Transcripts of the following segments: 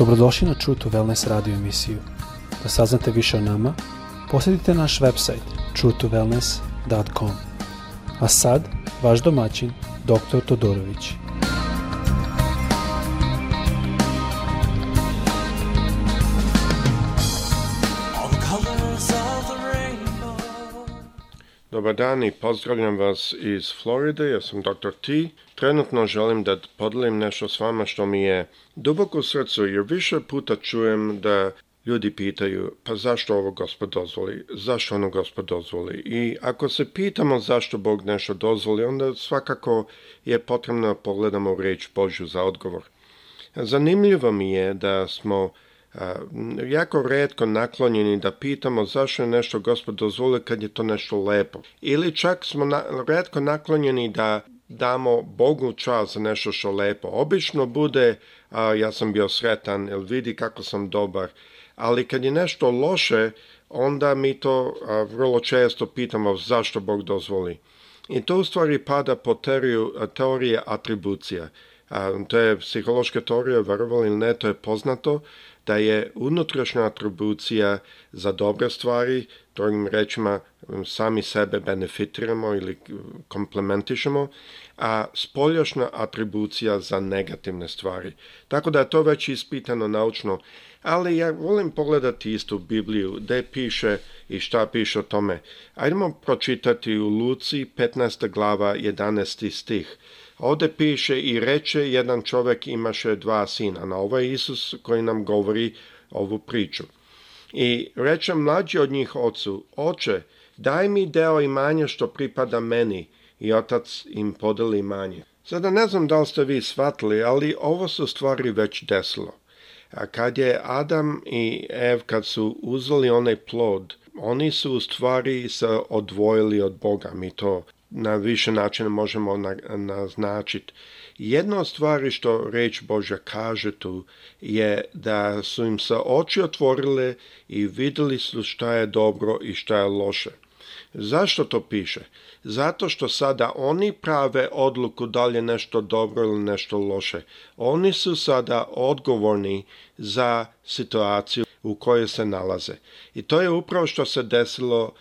Dobrodošli na True to Wellness radio emisiju. Da saznate više o nama, posjetite naš website truetowellness.com. A sad, vaš domaćin, dr. Todorović. Dobar dan i pozdravljam vas iz Floride, ja sam Dr. T. Trenutno želim da podelim nešto s vama što mi je duboko u srcu, jer više puta čujem da ljudi pitaju pa zašto ovo gospod dozvoli, zašto ono gospod dozvoli. I ako se pitamo zašto Bog nešto dozvoli, onda svakako je potrebno pogledamo reč Božju za odgovor. Zanimljivo mi je da smo Eh, jako redko naklonjeni da pitamo zašto je nešto gospod dozvoli kad je to nešto lepo. Ili čak smo na, redko naklonjeni da damo Bogu čast za nešto što lepo. Obično bude, ja sam bio sretan, ili vidi kako sam dobar. Ali kad je nešto loše, onda mi to vrlo često pitamo zašto Bog dozvoli. I to u stvari pada po teoriju, teorije atribucija. to je psihološka teorija, verovali ili ne, to je poznato da je unutrašnja atribucija za dobre stvari, drugim rečima sami sebe benefitiramo ili komplementišemo, a spoljašnja atribucija za negativne stvari. Tako da je to već ispitano naučno. Ali ja volim pogledati istu Bibliju, gdje piše i šta piše o tome. Ajdemo pročitati u Luci 15. glava 11. stih. Ovdje piše i reče jedan čovjek imaše dva sina. Na ovo ovaj je Isus koji nam govori ovu priču. I reče mlađi od njih ocu, oče, daj mi deo imanja što pripada meni. I otac im podeli imanje. Sada ne znam da li ste vi shvatili, ali ovo su stvari već desilo. A kad je Adam i Ev, kad su uzeli onaj plod, oni su u stvari se odvojili od Boga. Mi to na više načina možemo naznačiti. Jedna od stvari što reč Božja kaže tu je da su im se oči otvorile i vidjeli su šta je dobro i šta je loše. Zašto to piše? Zato što sada oni prave odluku da li je nešto dobro ili nešto loše. Oni su sada odgovorni za situaciju u kojoj se nalaze. I to je upravo što se desilo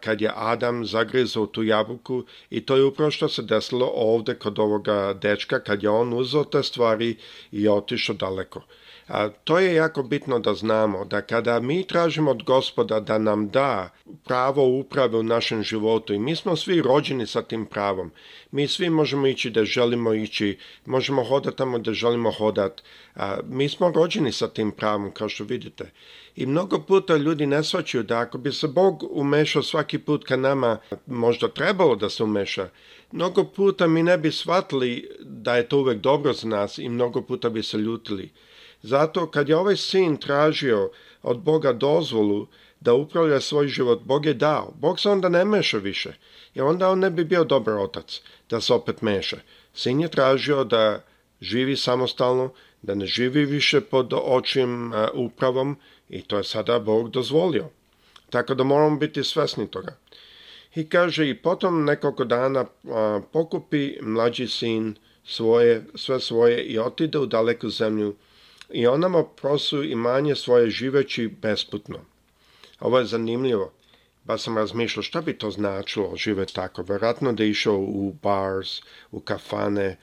kad je Adam zagrizao tu jabuku i to je upravo što se desilo ovde kod ovoga dečka kad je on uzeo te stvari i otišao daleko to je jako bitno da znamo, da kada mi tražimo od gospoda da nam da pravo uprave u našem životu i mi smo svi rođeni sa tim pravom, mi svi možemo ići da želimo ići, možemo hodati tamo da želimo hodati, mi smo rođeni sa tim pravom kao što vidite. I mnogo puta ljudi ne shvaćaju da ako bi se Bog umešao svaki put ka nama možda trebalo da se umeša, mnogo puta mi ne bi shvatili da je to uvek dobro za nas i mnogo puta bi se ljutili. Zato kad je ovaj sin tražio od Boga dozvolu da upravlja svoj život, Bog je dao. Bog se onda ne meša više, jer onda on ne bi bio dobar otac da se opet meša. Sin je tražio da živi samostalno, da ne živi više pod očim e, upravom i to je sada Bog dozvolio. Tako da moramo biti svesni toga. I kaže, i potom nekoliko dana pokupi mlađi sin svoje, sve svoje i otide u daleku zemlju i onama prosu imanje svoje živeći besputno. Ovo je zanimljivo. Pa sam razmišljao šta bi to značilo žive tako. Vjerojatno da išao u bars, u kafane,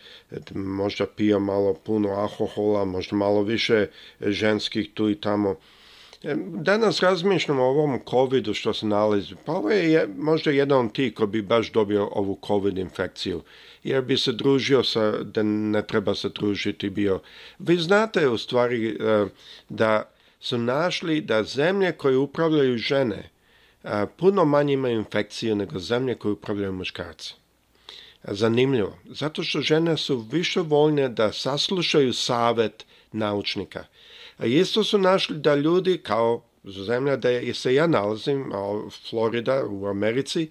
možda pio malo puno alkohola, možda malo više ženskih tu i tamo. E, danas razmišljamo o ovom covidu što se nalazi. Pa ovo je možda jedan od tih koji bi baš dobio ovu covid infekciju. Jer bi se družio sa, da ne treba se družiti bio. Vi znate u stvari e, da su našli da zemlje koje upravljaju žene e, puno manje imaju infekciju nego zemlje koje upravljaju muškarci. Zanimljivo. Zato što žene su više voljne da saslušaju savet naučnika. A isto su našli da ljudi kao zemlja da se ja nalazim, Florida u Americi,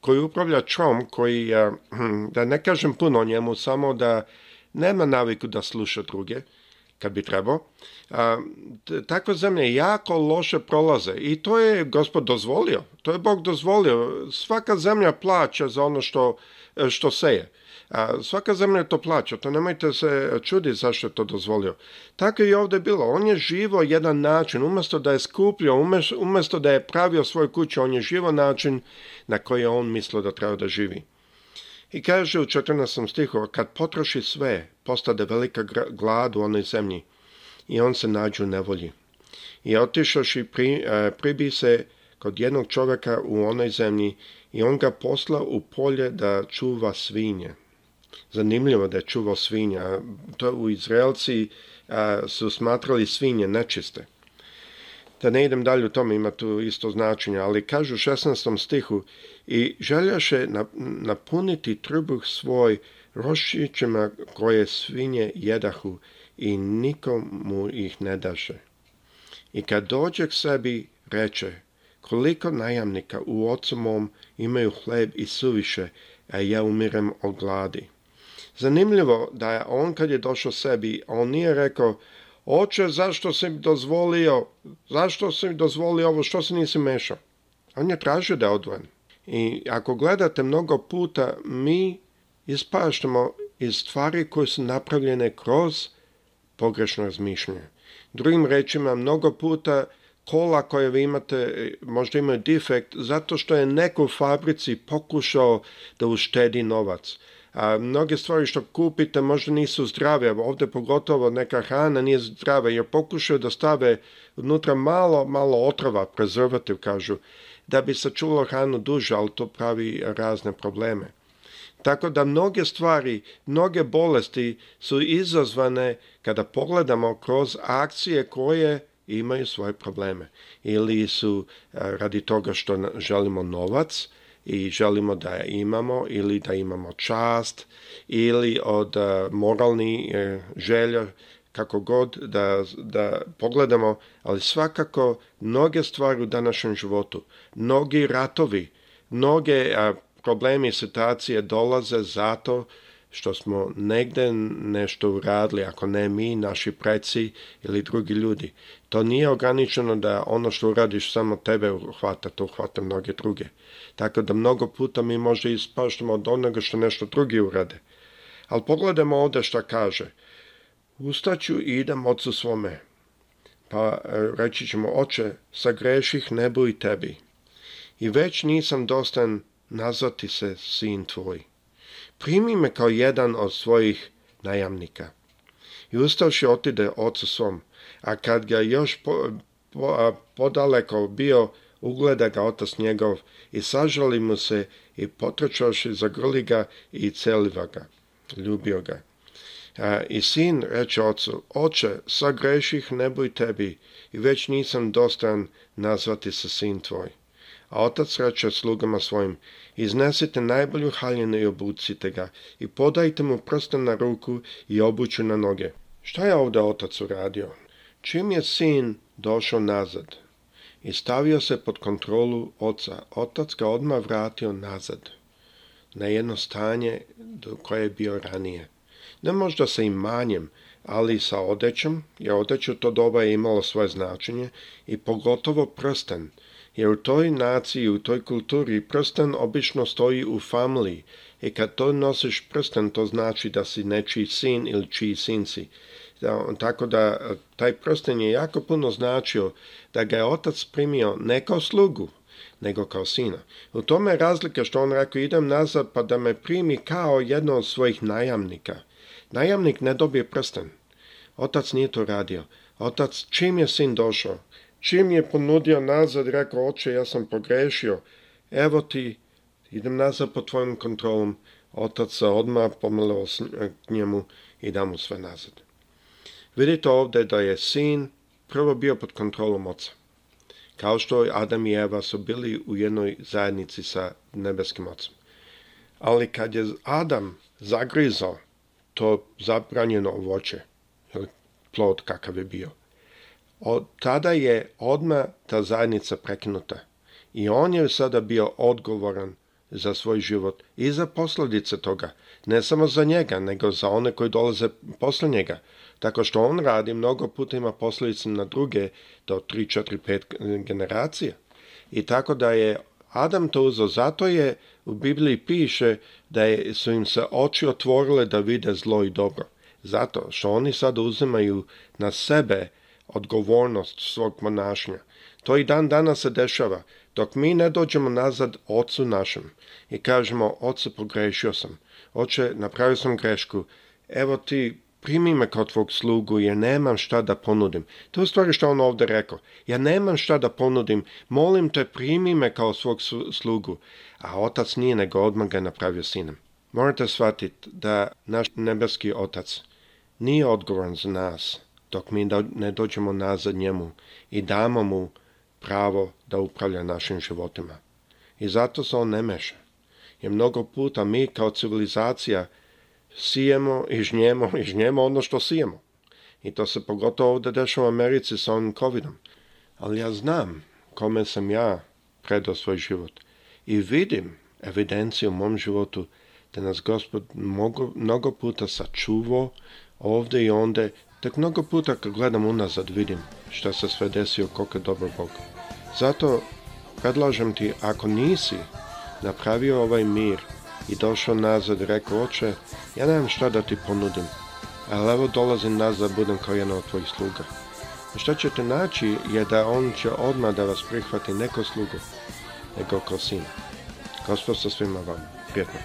koji upravlja Trump, koji, hm, da ne kažem puno njemu, samo da nema naviku da sluša druge, kad bi trebao. Takve zemlje jako loše prolaze i to je gospod dozvolio, to je Bog dozvolio. Svaka zemlja plaća za ono što, što seje svaka zemlja to plaća, to nemojte se čudi zašto je to dozvolio. Tako je i ovdje bilo, on je živo jedan način, umjesto da je skupljio, umjesto da je pravio svoju kuću, on je živo način na koji je on mislio da treba da živi. I kaže u 14. stihu, kad potroši sve, postade velika glad u onoj zemlji i on se nađu u nevolji. I i pri, e, pribi se kod jednog čovjeka u onoj zemlji i on ga posla u polje da čuva svinje. Zanimljivo da je čuvao svinja. To u Izraelci su smatrali svinje nečiste. Da ne idem dalje u tome, ima tu isto značenje, ali kažu u 16. stihu i željaše napuniti trbuh svoj rošićima koje svinje jedahu i nikomu ih ne daše. I kad dođe k sebi, reče, koliko najamnika u ocu mom imaju hleb i suviše, a ja umirem od gladi. Zanimljivo da je on kad je došao sebi, on nije rekao Oče, zašto si mi dozvolio, zašto si dozvolio ovo, što se nisi mešao? On je tražio da je odvojen. I ako gledate mnogo puta, mi ispaštamo iz stvari koje su napravljene kroz pogrešno razmišljanje. Drugim rečima, mnogo puta kola koje vi imate e, možda imaju defekt zato što je neko u fabrici pokušao da uštedi novac mnoge stvari što kupite možda nisu zdrave, ovdje pogotovo neka hrana nije zdrava jer pokušaju da stave unutra malo, malo otrova, prezervativ kažu, da bi sačulo hranu duže, ali to pravi razne probleme. Tako da mnoge stvari, mnoge bolesti su izazvane kada pogledamo kroz akcije koje imaju svoje probleme. Ili su eh, radi toga što želimo novac, i želimo da je imamo ili da imamo čast ili od e, moralni e, želja kako god da, da pogledamo, ali svakako mnoge stvari u današnjem životu, mnogi ratovi, mnoge problemi situacije dolaze zato što smo negde nešto uradili, ako ne mi, naši preci ili drugi ljudi. To nije ograničeno da ono što uradiš samo tebe uhvata, to uhvata mnoge druge. Tako da mnogo puta mi možda ispaštamo od onoga što nešto drugi urade. Ali pogledamo ovdje što kaže. Ustaću i idem ocu svome. Pa e, reći ćemo, oče, sagreših nebu i tebi. I već nisam dostan nazvati se sin tvoj primi me kao jedan od svojih najamnika. I ustavši otide ocu svom, a kad ga još po, podaleko bio, ugleda ga otac njegov i sažali mu se i za grli ga i celiva ga, ljubio ga. A, I sin reče ocu, oče, sagreših greših nebuj tebi i već nisam dostan nazvati se sin tvoj a otac reče slugama svojim, iznesite najbolju haljinu i obucite ga i podajte mu prsten na ruku i obuću na noge. Šta je ovdje otac uradio? Čim je sin došao nazad i stavio se pod kontrolu oca, otac ga odmah vratio nazad na jedno stanje do koje je bio ranije. Ne možda sa imanjem, ali i sa odećom, jer odeću to doba je imalo svoje značenje i pogotovo prsten – jer u toj naciji, u toj kulturi prsten obično stoji u familiji i kad to nosiš prsten to znači da si nečiji sin ili čiji sinci. si. tako da e, taj prsten je jako puno značio da ga je otac primio ne kao slugu, nego kao sina. U tome je razlika što on rekao idem nazad pa da me primi kao jedno od svojih najamnika. Najamnik ne dobije prsten. Otac nije to radio. Otac čim je sin došao, Čim je ponudio nazad, rekao, oče, ja sam pogrešio, evo ti, idem nazad pod tvojom kontrolom, otac se odmah pomalo k njemu i da mu sve nazad. Vidite ovdje da je sin prvo bio pod kontrolom oca. Kao što Adam i Eva su bili u jednoj zajednici sa nebeskim ocem. Ali kad je Adam zagrizao to zabranjeno voće, plod kakav je bio, od tada je odma ta zajednica prekinuta i on je sada bio odgovoran za svoj život i za posljedice toga, ne samo za njega, nego za one koji dolaze posle njega. Tako što on radi mnogo puta ima posljedice na druge do 3, 4, 5 generacija. I tako da je Adam to uzeo, zato je u Bibliji piše da je, su im se oči otvorile da vide zlo i dobro. Zato što oni sada uzimaju na sebe odgovornost svog ponašanja. To i dan danas se dešava, dok mi ne dođemo nazad ocu našem i kažemo, oce pogrešio sam, oče napravio sam grešku, evo ti primi me kao tvog slugu jer nemam šta da ponudim. To je stvari što on ovdje rekao. Ja nemam šta da ponudim, molim te primi me kao svog slugu. A otac nije nego odmah ga napravio sinem. Morate shvatiti da naš nebeski otac nije odgovoran za nas, dok mi ne dođemo nazad njemu i damo mu pravo da upravlja našim životima. I zato se on ne meša. Jer mnogo puta mi kao civilizacija sijemo i žnjemo i žnjemo ono što sijemo. I to se pogotovo ovdje dešava u Americi sa ovim covidom. Ali ja znam kome sam ja predao svoj život. I vidim evidenciju u mom životu da nas gospod mnogo, puta sačuvao ovdje i onde Tek mnogo puta kad gledam unazad vidim šta se sve desio koliko je dobro Bog. Zato predlažem ti, ako nisi napravio ovaj mir i došao nazad i rekao, oče, ja nemam šta da ti ponudim, ali evo dolazim nazad, budem kao jedan od tvojih sluga. Što ćete naći je da on će odmah da vas prihvati neko slugu, nego kao sina. Gospod sa svima vam. Prijetno.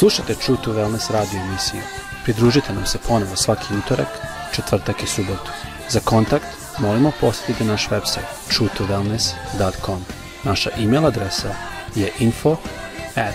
Slušajte True to Wellness radio emisiju. Pridružite nam se ponovo svaki utorak, četvrtak i subotu. Za kontakt molimo posjetite naš website true Naša email adresa je info at